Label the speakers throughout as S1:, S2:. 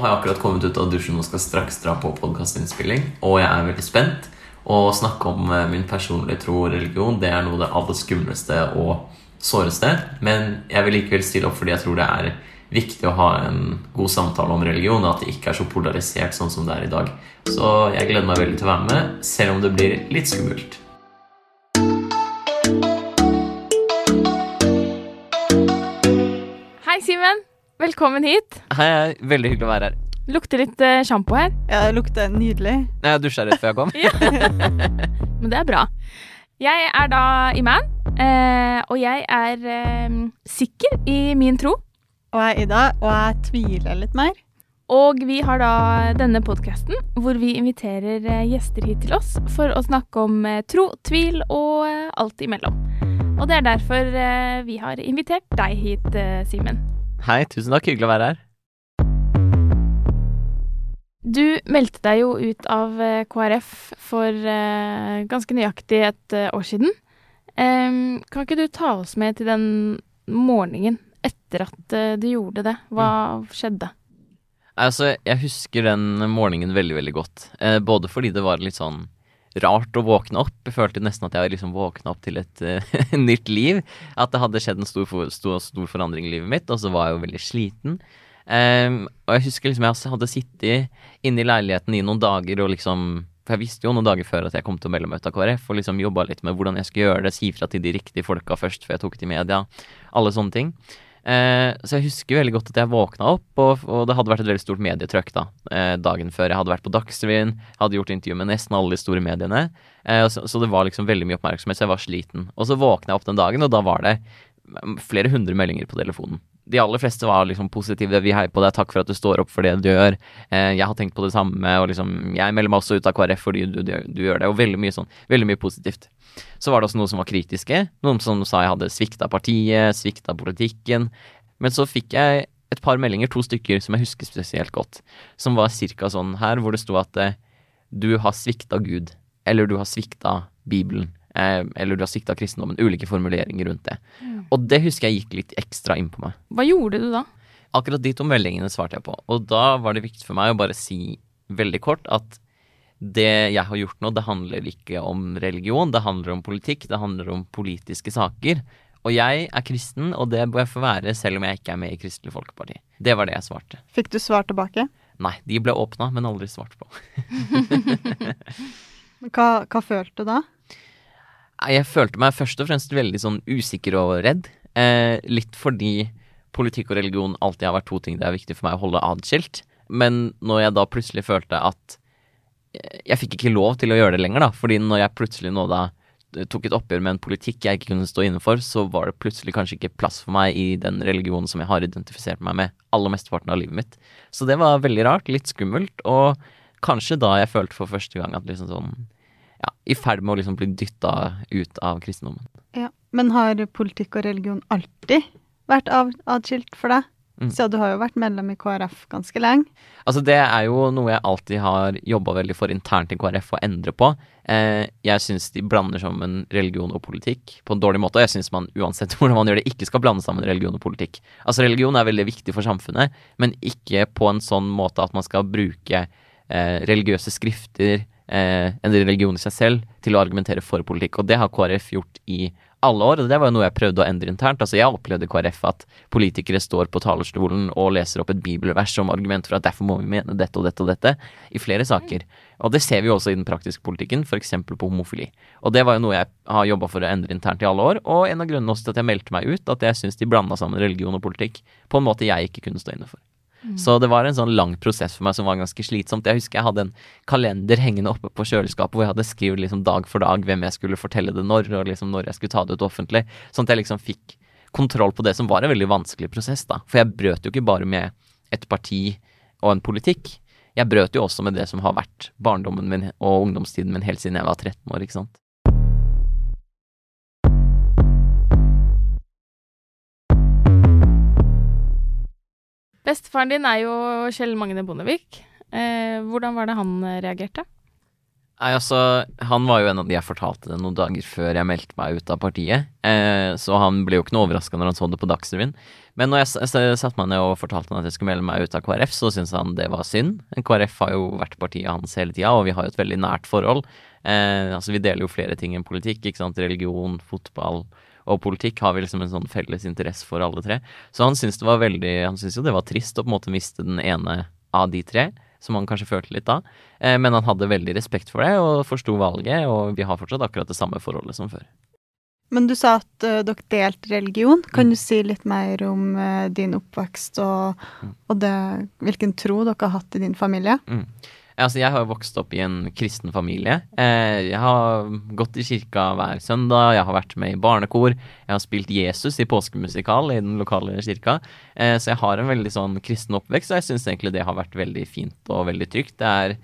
S1: Nå har jeg akkurat kommet ut av dusjen og skal straks dra på podkastinnspilling. Og jeg er veldig spent. Å snakke om eh, min personlige tro og religion det er noe av det aller skumleste og såreste. Men jeg vil likevel stille opp fordi jeg tror det er viktig å ha en god samtale om religion, og at det ikke er så polarisert sånn som det er i dag. Så jeg gleder meg veldig til å være med, selv om det blir litt skummelt.
S2: Hei, Simen. Velkommen hit.
S1: Hei, hei. Veldig hyggelig å være her.
S2: Lukter litt uh, sjampo her,
S3: Ja, det lukter nydelig.
S1: Jeg dusja rett før jeg kom.
S2: men det er bra. Jeg er da Iman, eh, og jeg er eh, sikker i min tro.
S3: Og jeg er Ida, og jeg tviler litt mer.
S2: Og vi har da denne podkasten hvor vi inviterer eh, gjester hit til oss for å snakke om eh, tro, tvil og eh, alt imellom. Og det er derfor eh, vi har invitert deg hit, eh, Simen.
S1: Hei, tusen takk. Hyggelig å være her.
S2: Du meldte deg jo ut av eh, KrF for eh, ganske nøyaktig et eh, år siden. Em, kan ikke du ta oss med til den morgenen etter at eh, du gjorde det? Hva skjedde?
S1: Altså, jeg husker den morgenen veldig, veldig godt. Eh, både fordi det var litt sånn rart å våkne opp. Jeg følte nesten at jeg liksom våkna opp til et uh, nytt liv. At det hadde skjedd en stor, for, stor, stor forandring i livet mitt, og så var jeg jo veldig sliten. Um, og jeg husker liksom jeg hadde sittet inne i leiligheten i noen dager og liksom For jeg visste jo noen dager før at jeg kom til å melde meg ut av KrF, og liksom jobba litt med hvordan jeg skulle gjøre det, si fra til de riktige folka først før jeg tok i media. Alle sånne ting. Eh, så jeg husker veldig godt at jeg våkna opp, og, og det hadde vært et veldig stort medietrykk da, eh, dagen før. Jeg hadde vært på Dagsrevyen, hadde gjort intervju med nesten alle de store mediene. Eh, så, så det var liksom veldig mye oppmerksomhet, så jeg var sliten. Og så våkna jeg opp den dagen, og da var det mm, flere hundre meldinger på telefonen. De aller fleste var liksom positive. 'Vi heier på deg. Takk for at du står opp for det du gjør.' Eh, 'Jeg har tenkt på det samme.' Og liksom 'Jeg melder meg også ut av KrF fordi du, du, du gjør det.' Og veldig mye sånn. Veldig mye positivt. Så var det også noen som var kritiske. Noen som sa jeg hadde svikta partiet, svikta politikken. Men så fikk jeg et par meldinger, to stykker, som jeg husker spesielt godt. Som var cirka sånn her, hvor det sto at eh, du har svikta Gud. Eller du har svikta Bibelen. Eh, eller du har svikta kristendommen. Ulike formuleringer rundt det. Og det husker jeg gikk litt ekstra inn på meg.
S2: Hva gjorde du da?
S1: Akkurat de to meldingene svarte jeg på. Og da var det viktig for meg å bare si veldig kort at det jeg har gjort nå, det handler ikke om religion, det handler om politikk, det handler om politiske saker. Og jeg er kristen, og det bør jeg få være selv om jeg ikke er med i Kristelig Folkeparti. Det var det jeg svarte.
S3: Fikk du svar tilbake?
S1: Nei, de ble åpna, men aldri svart på.
S3: Hva, hva følte du da?
S1: Jeg følte meg først og fremst veldig sånn usikker og redd. Eh, litt fordi politikk og religion alltid har vært to ting det er viktig for meg å holde adskilt. Men når jeg da plutselig følte at jeg fikk ikke lov til å gjøre det lenger, da, fordi når jeg plutselig nå da tok et oppgjør med en politikk jeg ikke kunne stå inne for, så var det plutselig kanskje ikke plass for meg i den religionen som jeg har identifisert meg med aller mesteparten av livet mitt. Så det var veldig rart, litt skummelt, og kanskje da jeg følte for første gang at liksom sånn Ja, i ferd med å liksom bli dytta ut av kristendommen.
S3: Ja. Men har politikk og religion alltid vært atskilt for deg?
S1: Mm.
S3: Så du har jo vært medlem i KrF ganske lenge.
S1: Altså Det er jo noe jeg alltid har jobba veldig for internt i KrF å endre på. Eh, jeg syns de blander sammen religion og politikk på en dårlig måte. Og jeg syns man uansett hvordan man gjør det, ikke skal blande sammen religion og politikk. Altså Religion er veldig viktig for samfunnet, men ikke på en sånn måte at man skal bruke eh, religiøse skrifter, eh, en religion i seg selv, til å argumentere for politikk. Og det har KrF gjort i alle år, og det var jo noe jeg prøvde å endre internt. Altså Jeg opplevde KrF at politikere står på talerstolen og leser opp et bibelvers som argument for at derfor må vi mene dette og dette og dette, i flere saker. Og det ser vi jo også i den praktiske politikken, f.eks. på homofili. Og det var jo noe jeg har jobba for å endre internt i alle år, og en av grunnene også til at jeg meldte meg ut, at jeg syns de blanda sammen religion og politikk på en måte jeg ikke kunne stå inne for. Så det var en sånn lang prosess for meg som var ganske slitsomt. Jeg husker jeg hadde en kalender hengende oppe på kjøleskapet hvor jeg hadde skrevet liksom dag for dag hvem jeg skulle fortelle det når, og liksom når jeg skulle ta det ut offentlig. Sånn at jeg liksom fikk kontroll på det som var en veldig vanskelig prosess, da. For jeg brøt jo ikke bare med et parti og en politikk. Jeg brøt jo også med det som har vært barndommen min og ungdomstiden min helt siden jeg var 13 år, ikke sant.
S2: Bestefaren din er jo Kjell Magne Bondevik. Eh, hvordan var det han eh, reagerte?
S1: Nei, altså, Han var jo en av de jeg fortalte det noen dager før jeg meldte meg ut av partiet. Eh, så han ble jo ikke noe overraska når han så det på Dagsrevyen. Men når jeg, jeg satte meg ned og fortalte han at jeg skulle melde meg ut av KrF, så syntes han det var synd. KrF har jo vært partiet hans hele tida, og vi har jo et veldig nært forhold. Eh, altså, Vi deler jo flere ting enn politikk. ikke sant? Religion, fotball og politikk har vi liksom en sånn felles interesse for alle tre. Så han syntes det var veldig Han syntes jo det var trist å på en måte miste den ene av de tre, som han kanskje følte litt da. Eh, men han hadde veldig respekt for det og forsto valget, og vi har fortsatt akkurat det samme forholdet som før.
S3: Men du sa at uh, dere delte religion. Kan
S1: Mm.
S3: du si litt mer om uh, din oppvekst og,
S1: Mm.
S3: og det, hvilken tro dere har hatt i din familie?
S1: Altså, jeg har vokst opp i en kristen familie. Eh, jeg har gått i kirka hver søndag, jeg har vært med i barnekor, jeg har spilt Jesus i påskemusikal i den lokale kirka. Eh, så jeg har en veldig sånn kristen oppvekst, og jeg syns egentlig det har vært veldig fint og veldig trygt. Det er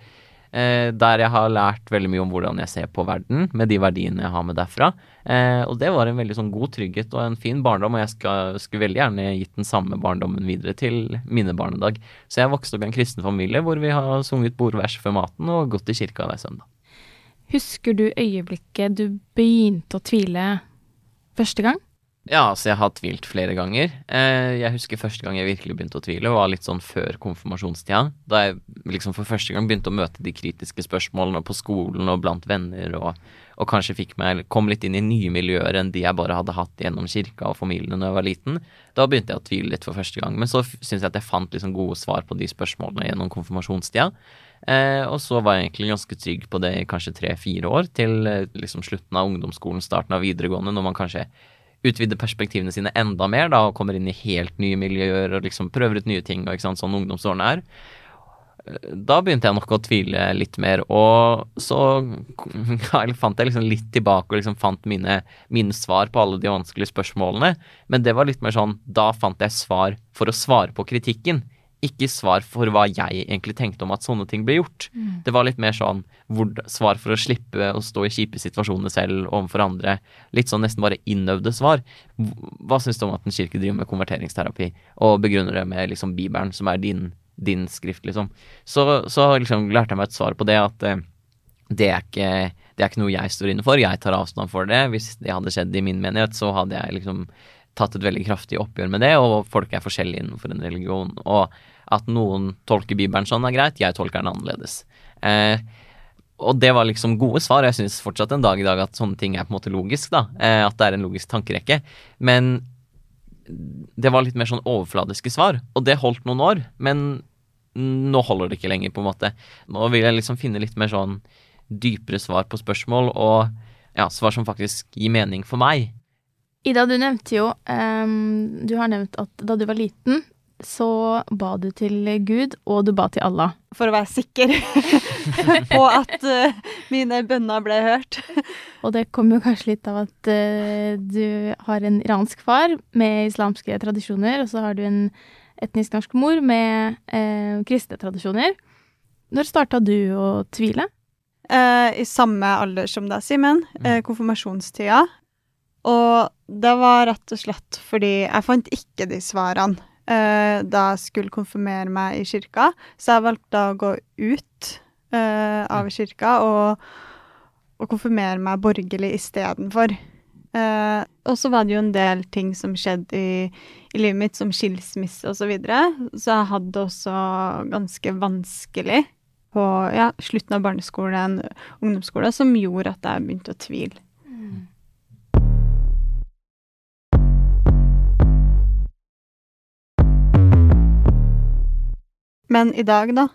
S1: eh, der jeg har lært veldig mye om hvordan jeg ser på verden, med de verdiene jeg har med derfra. Eh, og det var en veldig sånn god trygghet og en fin barndom, og jeg skal, skulle veldig gjerne gitt den samme barndommen videre til mine barn en dag. Så jeg vokste opp i en kristen familie hvor vi har sunget bordvers før maten og gått i kirka hver søndag.
S2: Husker du øyeblikket du begynte å tvile første gang?
S1: Ja, altså jeg har tvilt flere ganger. Eh, jeg husker første gang jeg virkelig begynte å tvile, var litt sånn før konfirmasjonstida. Da jeg liksom for første gang begynte å møte de kritiske spørsmålene på skolen og blant venner, og, og kanskje fikk meg, kom litt inn i nye miljøer enn de jeg bare hadde hatt gjennom kirka og familien da jeg var liten. Da begynte jeg å tvile litt for første gang. Men så syns jeg at jeg fant liksom gode svar på de spørsmålene gjennom konfirmasjonstida. Eh, og så var jeg egentlig ganske trygg på det i kanskje tre-fire år, til eh, liksom slutten av ungdomsskolen, starten av videregående, når man kanskje utvider perspektivene sine enda mer da, og kommer inn i helt nye miljøer og liksom prøver ut nye ting, og ikke sant, sånn ungdomsårene er. Da begynte jeg nok å tvile litt mer, og så fant jeg liksom litt tilbake og liksom fant mine, mine svar på alle de vanskelige spørsmålene. Men det var litt mer sånn, da fant jeg svar for å svare på kritikken. Ikke svar for hva jeg egentlig tenkte om at sånne ting ble gjort. Det var litt mer sånn hvor, svar for å slippe å stå i kjipe situasjoner selv overfor andre. Litt sånn nesten bare innøvde svar. Hva syns du om at en kirke driver med konverteringsterapi, og begrunner det med liksom Bibelen, som er din, din skrift, liksom. Så, så liksom lærte jeg meg et svar på det, at eh, det er, ikke, det er ikke noe jeg står inne for. Jeg tar avstand for det. Hvis det hadde skjedd i min menighet, så hadde jeg liksom tatt et veldig kraftig oppgjør med det, og folk er forskjellige innenfor en religion. Og at noen tolker Bibelen sånn er greit, jeg tolker den annerledes. Eh, og det var liksom gode svar. Jeg syns fortsatt en dag i dag at sånne ting er på en måte logisk, da. Eh, at det er en logisk tankerekke. Men det var litt mer sånn overfladiske svar, og det holdt noen år. Men nå holder det ikke lenger, på en måte. Nå vil jeg liksom finne litt mer sånn dypere svar på spørsmål, og ja, svar som faktisk gir mening for meg.
S2: Ida, du nevnte jo um, Du har nevnt at da du var liten, så ba du til Gud, og du ba til Allah.
S3: For å være sikker på at uh, mine bønner ble hørt.
S2: Og det kommer jo kanskje litt av at uh, du har en iransk far med islamske tradisjoner, og så har du en etnisk norsk mor med uh, kristne tradisjoner. Når starta du å tvile?
S3: I samme alder som deg, Simen. Mm. konfirmasjonstida. Og det var rett og slett fordi jeg fant ikke de svarene uh, da jeg skulle konfirmere meg i kirka, så jeg valgte å gå ut eh, av kirka og, og konfirmere meg borgerlig istedenfor. Eh, og så var det jo en del ting som skjedde i, i livet mitt, som skilsmisse osv., så, videre. så jeg hadde det også ganske vanskelig på ja, slutten av barneskolen, ungdomsskolen, som gjorde at jeg begynte å tvile. Men i dag, da?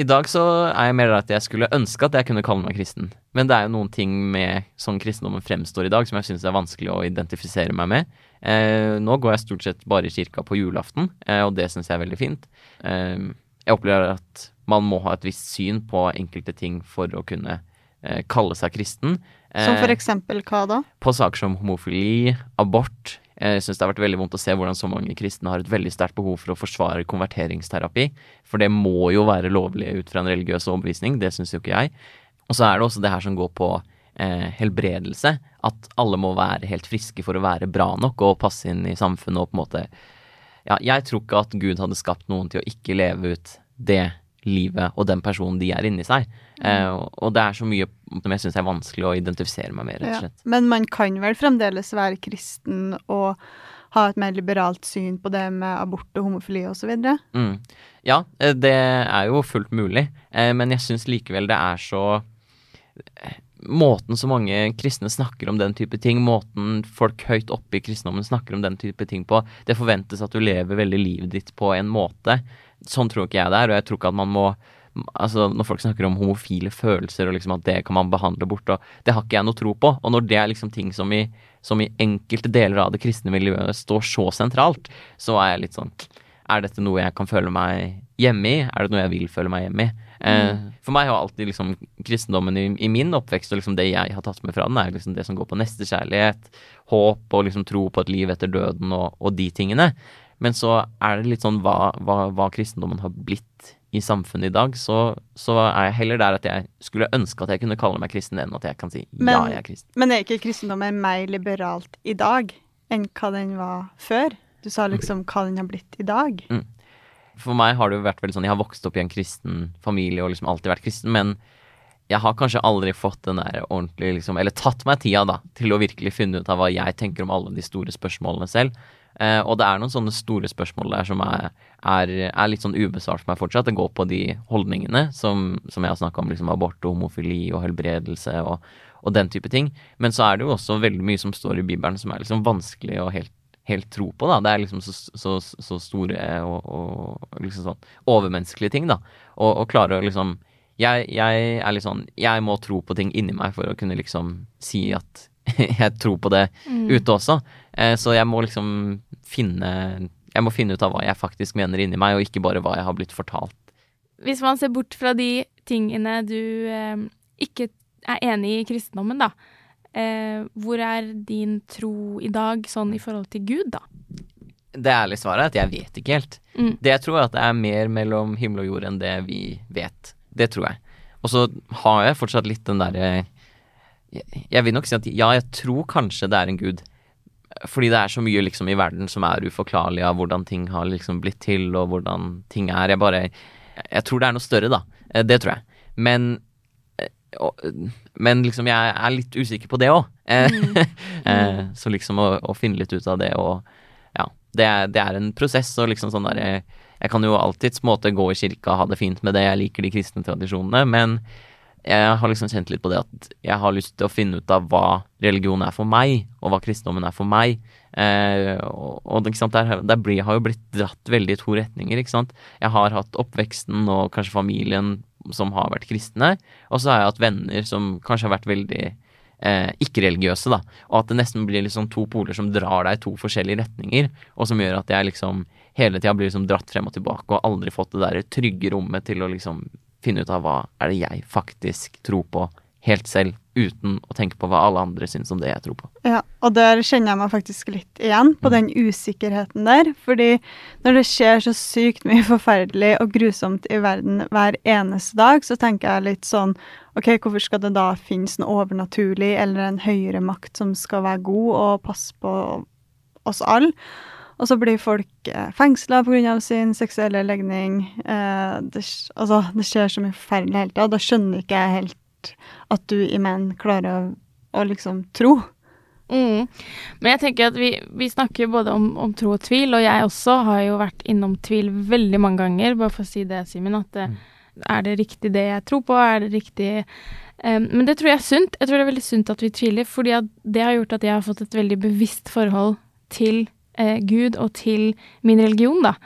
S1: I dag så er jeg mer at jeg skulle ønske at jeg kunne kalle meg kristen. Men det er jo noen ting med sånn kristendommen fremstår i dag som jeg syns er vanskelig å identifisere meg med. Eh, nå går jeg stort sett bare i kirka på julaften, eh, og det syns jeg er veldig fint. Eh, jeg opplever at man må ha et visst syn på enkelte ting for å kunne eh, kalle seg kristen.
S3: som for eh, eksempel hva da?
S1: På saker som homofili, abort, jeg syns det har vært veldig vondt å se hvordan så mange kristne har et veldig sterkt behov for å forsvare konverteringsterapi. For det må jo være lovlig ut fra en religiøs overbevisning. Det syns jo ikke jeg. Og så er det også det her som går på eh, helbredelse. At alle må være helt friske for å være bra nok og passe inn i samfunnet og på en måte Ja, jeg tror ikke at Gud hadde skapt noen til å ikke leve ut det livet og den personen de er inni seg. Eh, og det er så mye som jeg syns er vanskelig å identifisere meg med, rett og slett.
S3: Ja, men man kan vel fremdeles være kristen og ha et mer liberalt syn på det med abort og homofili osv.?
S1: Mm. Ja, eh, det er jo fullt mulig, eh, men jeg syns likevel det er så Måten så mange kristne snakker om den type ting, måten folk høyt oppe i kristendommen snakker om den type ting på, det forventes at du lever veldig livet ditt på en måte Sånn tror ikke jeg det er, og jeg tror ikke at man må Altså, når folk snakker om homofile følelser og liksom at det kan man behandle bort, og det har ikke jeg noe tro på. Og når det er liksom ting som i, som i enkelte deler av det kristne miljøet står så sentralt, så er jeg litt sånn Er dette noe jeg kan føle meg hjemme i? Er det noe jeg vil føle meg hjemme i? Eh, mm. for meg har alltid liksom kristendommen i, i, min oppvekst og liksom det jeg har tatt med fra den, er liksom det som går på nestekjærlighet, håp og liksom tro på et liv etter døden og, og de tingene. Men så er det litt sånn hva, hva, hva kristendommen har blitt i samfunnet i dag, så, så, er jeg heller der at jeg skulle ønske at jeg kunne kalle meg kristen, enn at jeg kan si men, ja, jeg er kristen.
S3: Men er ikke kristendommen mer liberalt i dag enn hva den var før? Du sa liksom hva den har blitt i dag. Mm.
S1: For meg har det jo vært veldig sånn Jeg har vokst opp i en kristen familie og liksom alltid vært kristen, men jeg har kanskje aldri fått den der ordentlig liksom Eller tatt meg tida, da, til å virkelig finne ut av hva jeg tenker om alle de store spørsmålene selv. Uh, og det er noen sånne store spørsmål der som er, er, er, litt sånn ubesvart for meg fortsatt. Det går på de holdningene som, som jeg har snakka om, liksom abort og homofili og helbredelse og, og, den type ting. Men så er det jo også veldig mye som står i Bibelen som er liksom vanskelig å helt, helt tro på, da. Det er liksom så, så, så store og, og, liksom sånn overmenneskelige ting, da. Og, og klare å liksom jeg, jeg, er litt sånn Jeg må tro på ting inni meg for å kunne liksom si at jeg tror på det mm. ute også. Eh, så jeg må liksom finne Jeg må finne ut av hva jeg faktisk mener inni meg, og ikke bare hva jeg har blitt fortalt.
S2: Hvis man ser bort fra de tingene du eh, ikke er enig i kristendommen, da. Eh, hvor er din tro i dag sånn i forhold til Gud, da?
S1: Det ærlige svaret er at jeg vet ikke helt. Mm. Det jeg tror er at det er mer mellom himmel og jord enn det vi vet. Det tror jeg. Og så har jeg fortsatt litt den derre jeg vil nok si at ja, jeg tror kanskje det er en gud. Fordi det er så mye liksom i verden som er uforklarlig av hvordan ting har liksom blitt til, og hvordan ting er. Jeg bare Jeg tror det er noe større, da. Eh, det tror jeg. Men eh, men liksom, jeg er litt usikker på det òg. Mm. mm. så liksom å, å, finne litt ut av det og Ja. Det er, det er en prosess og liksom sånn derre Jeg kan jo alltids måte gå i kirka, og ha det fint med det, jeg liker de kristne tradisjonene, men jeg har liksom kjent litt på det at jeg har lyst til å finne ut av hva religion er for meg, og hva kristendommen er for meg. Eh, og, og der, der blir, har jo blitt dratt veldig i to retninger, ikke sant. Jeg har hatt oppveksten og kanskje familien som har vært kristne, og så har jeg hatt venner som kanskje har vært veldig eh, ikke-religiøse, da. Og at det nesten blir liksom to poler som drar deg i to forskjellige retninger, og som gjør at jeg liksom hele tida blir liksom dratt frem og tilbake og aldri fått det der trygge rommet til å liksom finne ut av hva er det jeg faktisk tror på helt selv, uten å tenke på hva alle andre syns om det jeg tror på.
S3: Ja, og der kjenner jeg meg faktisk litt igjen på den usikkerheten der. Fordi når det skjer så sykt mye forferdelig og grusomt i verden hver eneste dag, så tenker jeg litt sånn OK, hvorfor skal det da finnes noe overnaturlig eller en høyere makt som skal være god og passe på oss alle? Og så blir folk eh, fengsla pga. sin seksuelle legning. Eh, det, altså, det skjer så mye forferdelig hele tida. Da skjønner ikke jeg helt at du i menn klarer å, å liksom tro.
S2: Mm. Men jeg tenker at vi, vi snakker både om, om, tro og tvil, og jeg også har jo vært innom tvil veldig mange ganger, bare for å si det, Simen, at det, mm. er det riktig det jeg tror på, er det riktig um, Men det tror jeg er sunt. Jeg tror det er veldig sunt at vi tviler, fordi det har gjort at jeg har fått et veldig bevisst forhold til uh, Gud og til min religion, da.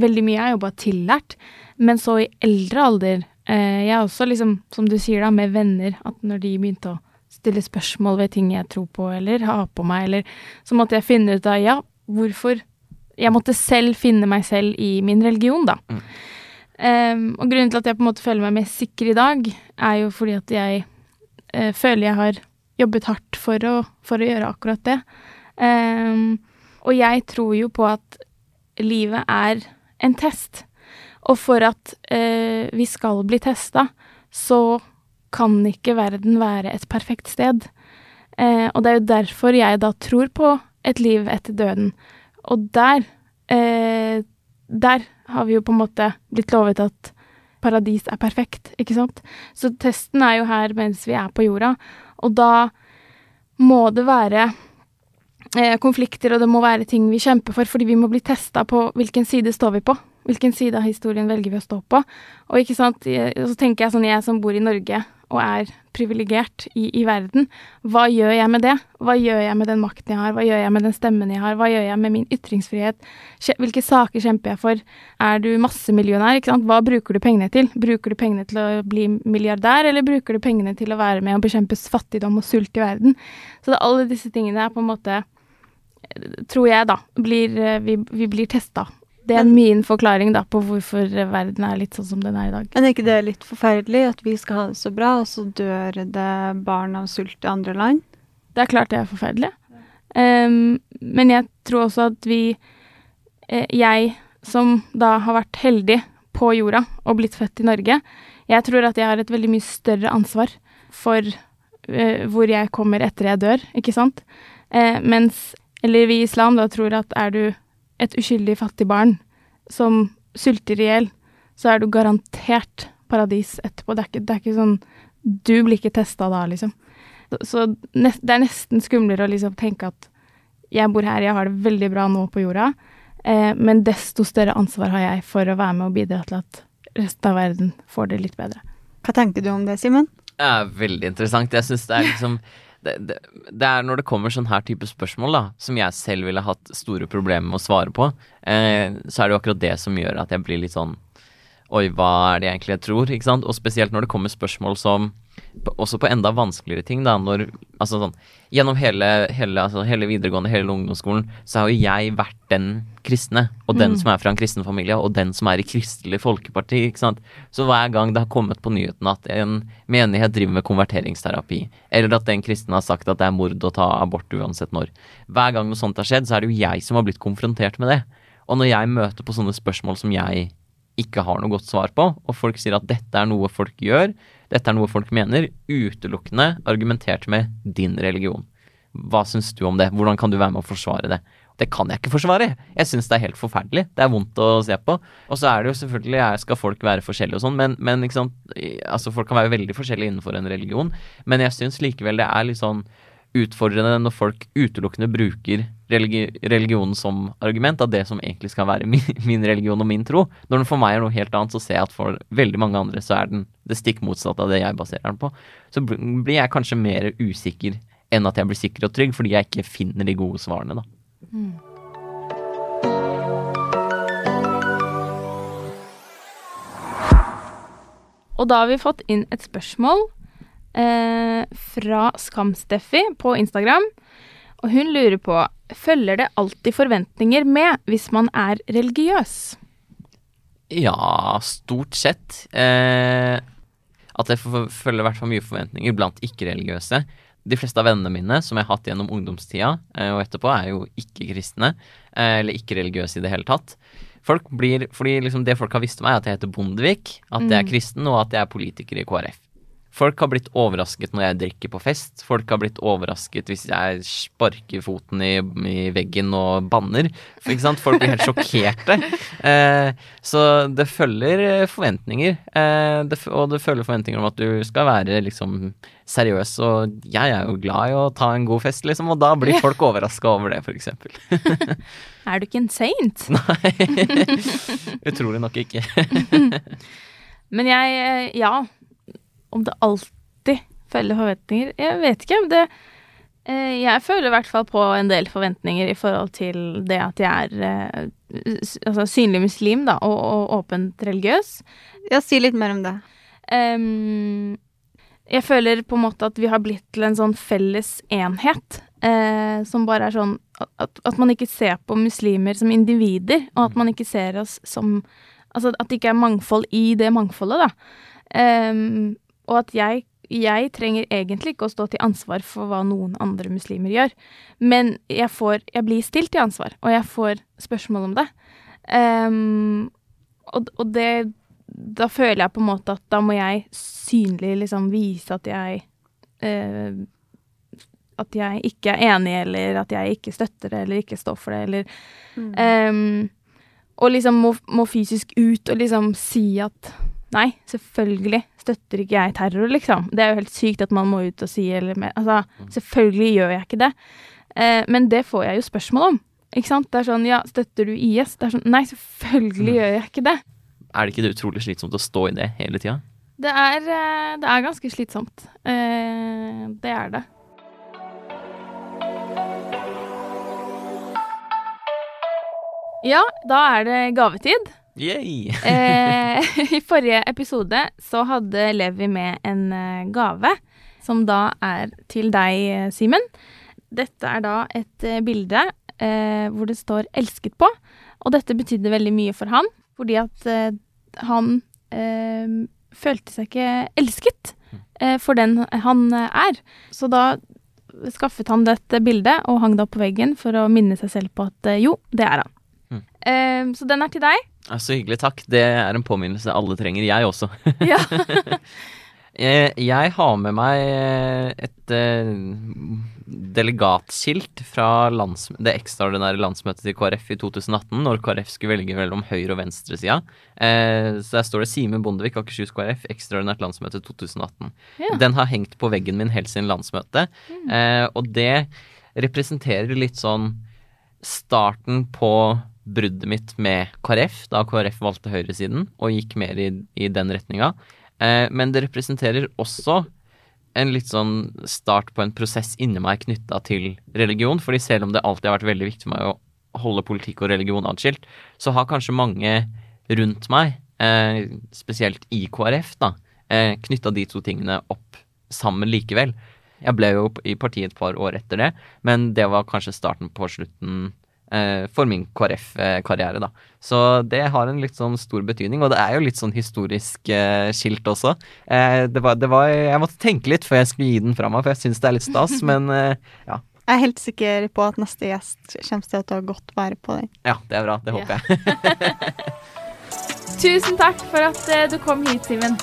S2: Veldig mye er jo bare tillært, men så i eldre alder Eh, jeg er også liksom, som du sier da, med venner, at når de begynte å stille spørsmål ved ting jeg tror på eller har på meg, eller så måtte jeg finne ut av ja, hvorfor Jeg måtte selv finne meg selv i min religion, da. Mm. Um, og grunnen til at jeg på en måte føler meg mer sikker i dag, er jo fordi at jeg uh, føler jeg har jobbet hardt for å, for å gjøre akkurat det. Um, og jeg tror jo på at livet er en test. Og for at eh, vi skal bli testa, så kan ikke verden være et perfekt sted. Eh, og det er jo derfor jeg da tror på et liv etter døden. Og der eh, Der har vi jo på en måte blitt lovet at paradis er perfekt, ikke sant? Så testen er jo her mens vi er på jorda, og da må det være konflikter, og det må være ting vi kjemper for, fordi vi må bli testa på hvilken side står vi på. Hvilken side av historien velger vi å stå på? Og ikke sant, så tenker jeg sånn, jeg som bor i Norge og er privilegert i, i, verden, hva gjør jeg med det? Hva gjør jeg med den makten jeg har? Hva gjør jeg med den stemmen jeg har? Hva gjør jeg med min ytringsfrihet? Hvilke saker kjemper jeg for? Er du massemillionær, ikke sant? Hva bruker du pengene til? Bruker du pengene til å bli milliardær, eller bruker du pengene til å være med og bekjempe fattigdom og sult i verden? Så det, alle disse tingene er på en måte tror jeg, da, blir, vi, vi blir testa det er min forklaring da på hvorfor verden er litt sånn som den er i dag.
S3: Men er ikke det litt forferdelig at vi skal ha det så bra, og så dør det barn av sult i andre land?
S2: Det er klart det er forferdelig. Um, men jeg tror også at vi eh, Jeg som da har vært heldig på jorda og blitt født i Norge, jeg tror at jeg har et veldig mye større ansvar for eh, hvor jeg kommer etter jeg dør, ikke sant? Eh, mens Eller vi i islam da tror at er du et uskyldig fattig barn som sulter i hjel, så er du garantert paradis etterpå. Det er ikke, det er ikke sånn Du blir ikke testa da, liksom. Så, så nest, det er nesten skumlere å liksom tenke at jeg bor her, jeg har det veldig bra nå på jorda, eh, men desto større ansvar har jeg for å være med og bidra til at resten av verden får det litt bedre.
S3: Hva tenker du om det, Simen?
S1: Det er veldig interessant. Jeg syns det er liksom det, det, er når det kommer sånn her type spørsmål, da, som jeg selv ville hatt store problemer med å svare på, eh, så er det jo akkurat det som gjør at jeg blir litt sånn Oi, hva er det egentlig jeg tror? Ikke sant? Og spesielt når det kommer spørsmål som Også på enda vanskeligere ting, da, når Altså sånn Gjennom hele, hele, altså, hele videregående, hele ungdomsskolen, så har jo jeg vært den kristne. Og den mm. som er fra en kristen familie, og den som er i Kristelig Folkeparti, ikke sant. Så hver gang det har kommet på nyheten at en menighet driver med konverteringsterapi, eller at den kristne har sagt at det er mord å ta abort uansett når, hver gang noe sånt har skjedd, så er det jo jeg som har blitt konfrontert med det. Og når jeg møter på sånne spørsmål som jeg ikke har noe godt svar på, og folk sier at dette er noe folk gjør, dette er noe folk mener, utelukkende argumentert med din religion. Hva syns du om det? Hvordan kan du være med å forsvare det? Det kan jeg ikke forsvare. Jeg syns det er helt forferdelig. Det er vondt å se på. Og så er det jo selvfølgelig skal folk være forskjellige og sånn, men, men altså folk kan være veldig forskjellige innenfor en religion. Men jeg syns likevel det er litt sånn utfordrende når folk utelukkende bruker religi religionen som argument av det som egentlig skal være min, min, religion og min tro. Når den for meg er noe helt annet, så ser jeg at for veldig mange andre så er den det stikk motsatte av det jeg baserer den på. Så blir jeg kanskje mer usikker enn at jeg blir sikker og trygg, fordi jeg ikke finner de gode svarene, da. Mm.
S2: Og da har vi fått inn et spørsmål eh, fra Skam-Steffi på Instagram. Og hun lurer på følger det alltid forventninger med hvis man er religiøs.
S1: Ja, stort sett. Eh, at jeg følger i hvert fall mye forventninger blant ikke-religiøse. De fleste av vennene mine som jeg har hatt gjennom ungdomstida eh, og etterpå, er jo ikke-kristne, eh, eller ikke-religiøse i det hele tatt. Folk blir, fordi liksom Det folk har visst om meg, er at jeg heter Bondevik, at jeg er kristen, og at jeg er politiker i KrF. Folk har blitt overrasket når jeg drikker på fest. Folk har blitt overrasket hvis jeg sparker foten i, i veggen og banner. For? Folk blir helt sjokkerte. Eh, så det følger eh, forventninger. Eh, det, og det følger forventninger om at du skal være liksom seriøs. Og jeg er jo glad i å ta en god fest, liksom, og da blir folk overraska over det, f.eks.
S2: Er du ikke en saint?
S1: Nei. Utrolig nok ikke.
S2: Men jeg eh, Ja. Om det alltid følger forventninger Jeg vet ikke. Det, eh, jeg føler i hvert fall på en del forventninger i forhold til det at jeg er eh, altså, synlig muslim, da, og, og åpent religiøs.
S3: Ja, si litt mer om det.
S2: Um, jeg føler på en måte at vi har blitt til en sånn felles enhet. eh, som bare er sånn at, at man ikke ser på muslimer som individer, og at man ikke ser oss som Altså at det ikke er mangfold i det mangfoldet, da. Ehm, og at jeg, jeg trenger egentlig ikke å stå til ansvar for hva noen andre muslimer gjør, men jeg får Jeg blir stilt til ansvar, og jeg får spørsmål om det. Um, og, og det da føler jeg på en måte at da må jeg synlig liksom vise at jeg uh, At jeg ikke er enig, eller at jeg ikke støtter det, eller ikke står for det, eller
S3: Mm.
S2: um, Og liksom må, må fysisk ut og liksom si at Nei, selvfølgelig støtter ikke jeg terror, liksom. Det er jo helt sykt at man må ut og si eller mer Altså, selvfølgelig gjør jeg ikke det. Eh, men det får jeg jo spørsmål om. Ikke sant? Det er sånn Ja, støtter du IS? Det er sånn Nei, selvfølgelig gjør jeg ikke det.
S1: Er det ikke det utrolig slitsomt å stå i det hele tida?
S2: Det er, eh, det er ganske slitsomt. Eh, det er det. Ja, da er det gavetid. Eh, I forrige episode så hadde Levi med en eh, gave, som da er til deg, eh, Simen. Dette er da et eh, bilde eh, hvor det står 'elsket' på. Og dette betydde veldig mye for han, fordi at eh, han følte seg ikke elsket for den han er. Så da skaffet han dette bildet og hang det opp på veggen for å minne seg selv på at jo, det er han.
S1: Mm.
S2: Eh, så den er til deg.
S1: Så hyggelig, takk. Det er en påminnelse alle trenger, jeg også.
S2: Ja.
S1: Eh, Jeg har med meg eh, et eh, delegatskilt fra det ekstraordinære landsmøtet til KrF i 2018, når KrF skulle velge mellom høyre- og venstresida. Eh, Så der står det Simen Bondevik, Akershus KrF, ekstraordinært landsmøte 2018.
S2: Ja.
S1: Den har hengt på veggen min helt siden landsmøtet, eh, og det representerer litt sånn starten på bruddet mitt med KrF, da KrF valgte høyresiden og gikk mer i, i den retninga. Eh, men det representerer også en litt sånn start på en prosess inni meg knytta til religion. fordi selv om det alltid har vært veldig viktig for meg å holde politikk og religion atskilt, så har kanskje mange rundt meg, eh, spesielt i KrF, da, eh, knytta de to tingene opp sammen likevel. Jeg ble jo i partiet et par år etter det, men det var kanskje starten på slutten for min KrF-karriere, da. Så det har en litt sånn stor betydning, og det er jo litt sånn historisk eh, skilt også. Eh, det var, det var, jeg måtte tenke litt før jeg skulle gi den fra meg, for jeg syns det er litt stas, men eh, ja.
S3: Jeg er helt sikker på at neste gjest kommer til å ta godt vare på den.
S1: ja, det er bra. Det håper jeg.
S2: Tusen takk for at eh, du kom hit, Simen.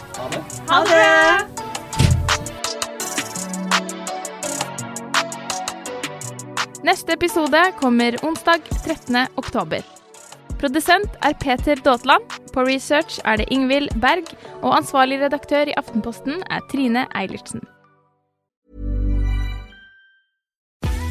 S3: Ha det!
S2: Neste episode kommer onsdag 13. oktober. Produsent er Peter Daatland. På research er det Ingvild Berg. Og ansvarlig redaktør i Aftenposten er Trine Eilertsen.